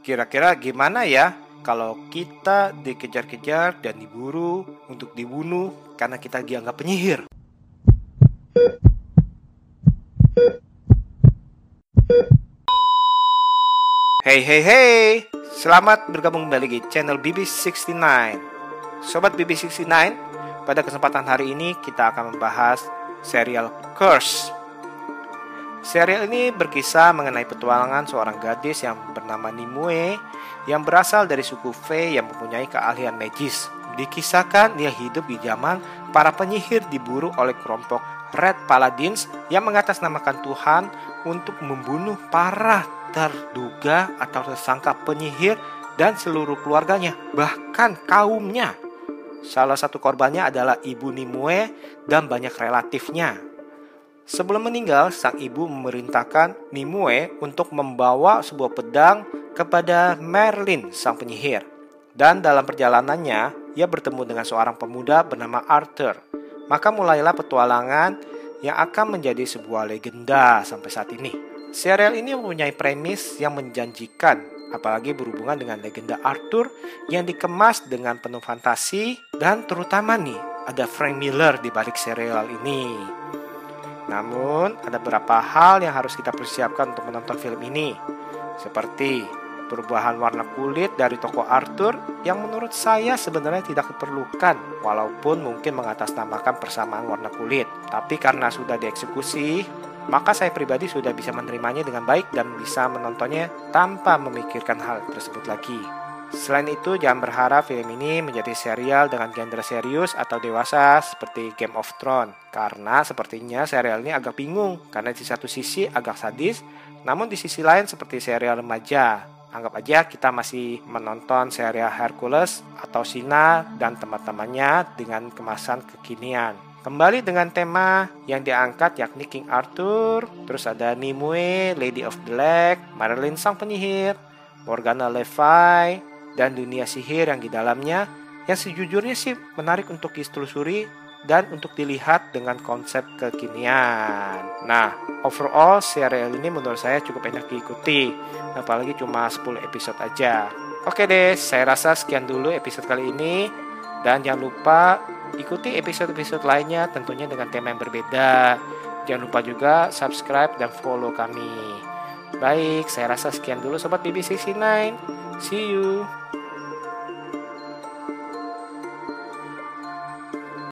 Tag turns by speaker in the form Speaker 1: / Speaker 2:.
Speaker 1: Kira-kira gimana ya kalau kita dikejar-kejar dan diburu untuk dibunuh karena kita dianggap penyihir? Hey hey hey, selamat bergabung kembali di channel BB69 Sobat BB69, pada kesempatan hari ini kita akan membahas serial Curse Serial ini berkisah mengenai petualangan seorang gadis yang bernama Nimue yang berasal dari suku Fei yang mempunyai keahlian magis. Dikisahkan dia hidup di zaman para penyihir diburu oleh kelompok Red Paladins yang mengatasnamakan Tuhan untuk membunuh para terduga atau tersangka penyihir dan seluruh keluarganya, bahkan kaumnya. Salah satu korbannya adalah ibu Nimue dan banyak relatifnya. Sebelum meninggal, sang ibu memerintahkan Nimue untuk membawa sebuah pedang kepada Merlin, sang penyihir. Dan dalam perjalanannya, ia bertemu dengan seorang pemuda bernama Arthur. Maka mulailah petualangan yang akan menjadi sebuah legenda sampai saat ini. Serial ini mempunyai premis yang menjanjikan, apalagi berhubungan dengan legenda Arthur yang dikemas dengan penuh fantasi dan terutama nih ada Frank Miller di balik serial ini. Namun, ada beberapa hal yang harus kita persiapkan untuk menonton film ini, seperti perubahan warna kulit dari toko Arthur yang menurut saya sebenarnya tidak diperlukan walaupun mungkin mengatasnamakan persamaan warna kulit. Tapi karena sudah dieksekusi, maka saya pribadi sudah bisa menerimanya dengan baik dan bisa menontonnya tanpa memikirkan hal tersebut lagi. Selain itu, jangan berharap film ini menjadi serial dengan genre serius atau dewasa seperti Game of Thrones. Karena sepertinya serial ini agak bingung, karena di satu sisi agak sadis, namun di sisi lain seperti serial remaja. Anggap aja kita masih menonton serial Hercules atau Sina dan teman-temannya dengan kemasan kekinian. Kembali dengan tema yang diangkat yakni King Arthur, terus ada Nimue, Lady of Black, Marilyn sang penyihir, Morgana Le Fay, dan dunia sihir yang di dalamnya yang sejujurnya sih menarik untuk ditelusuri dan untuk dilihat dengan konsep kekinian. Nah, overall serial ini menurut saya cukup enak diikuti, apalagi cuma 10 episode aja. Oke deh, saya rasa sekian dulu episode kali ini dan jangan lupa ikuti episode-episode lainnya tentunya dengan tema yang berbeda. Jangan lupa juga subscribe dan follow kami. Baik, saya rasa sekian dulu Sobat BB69. See you.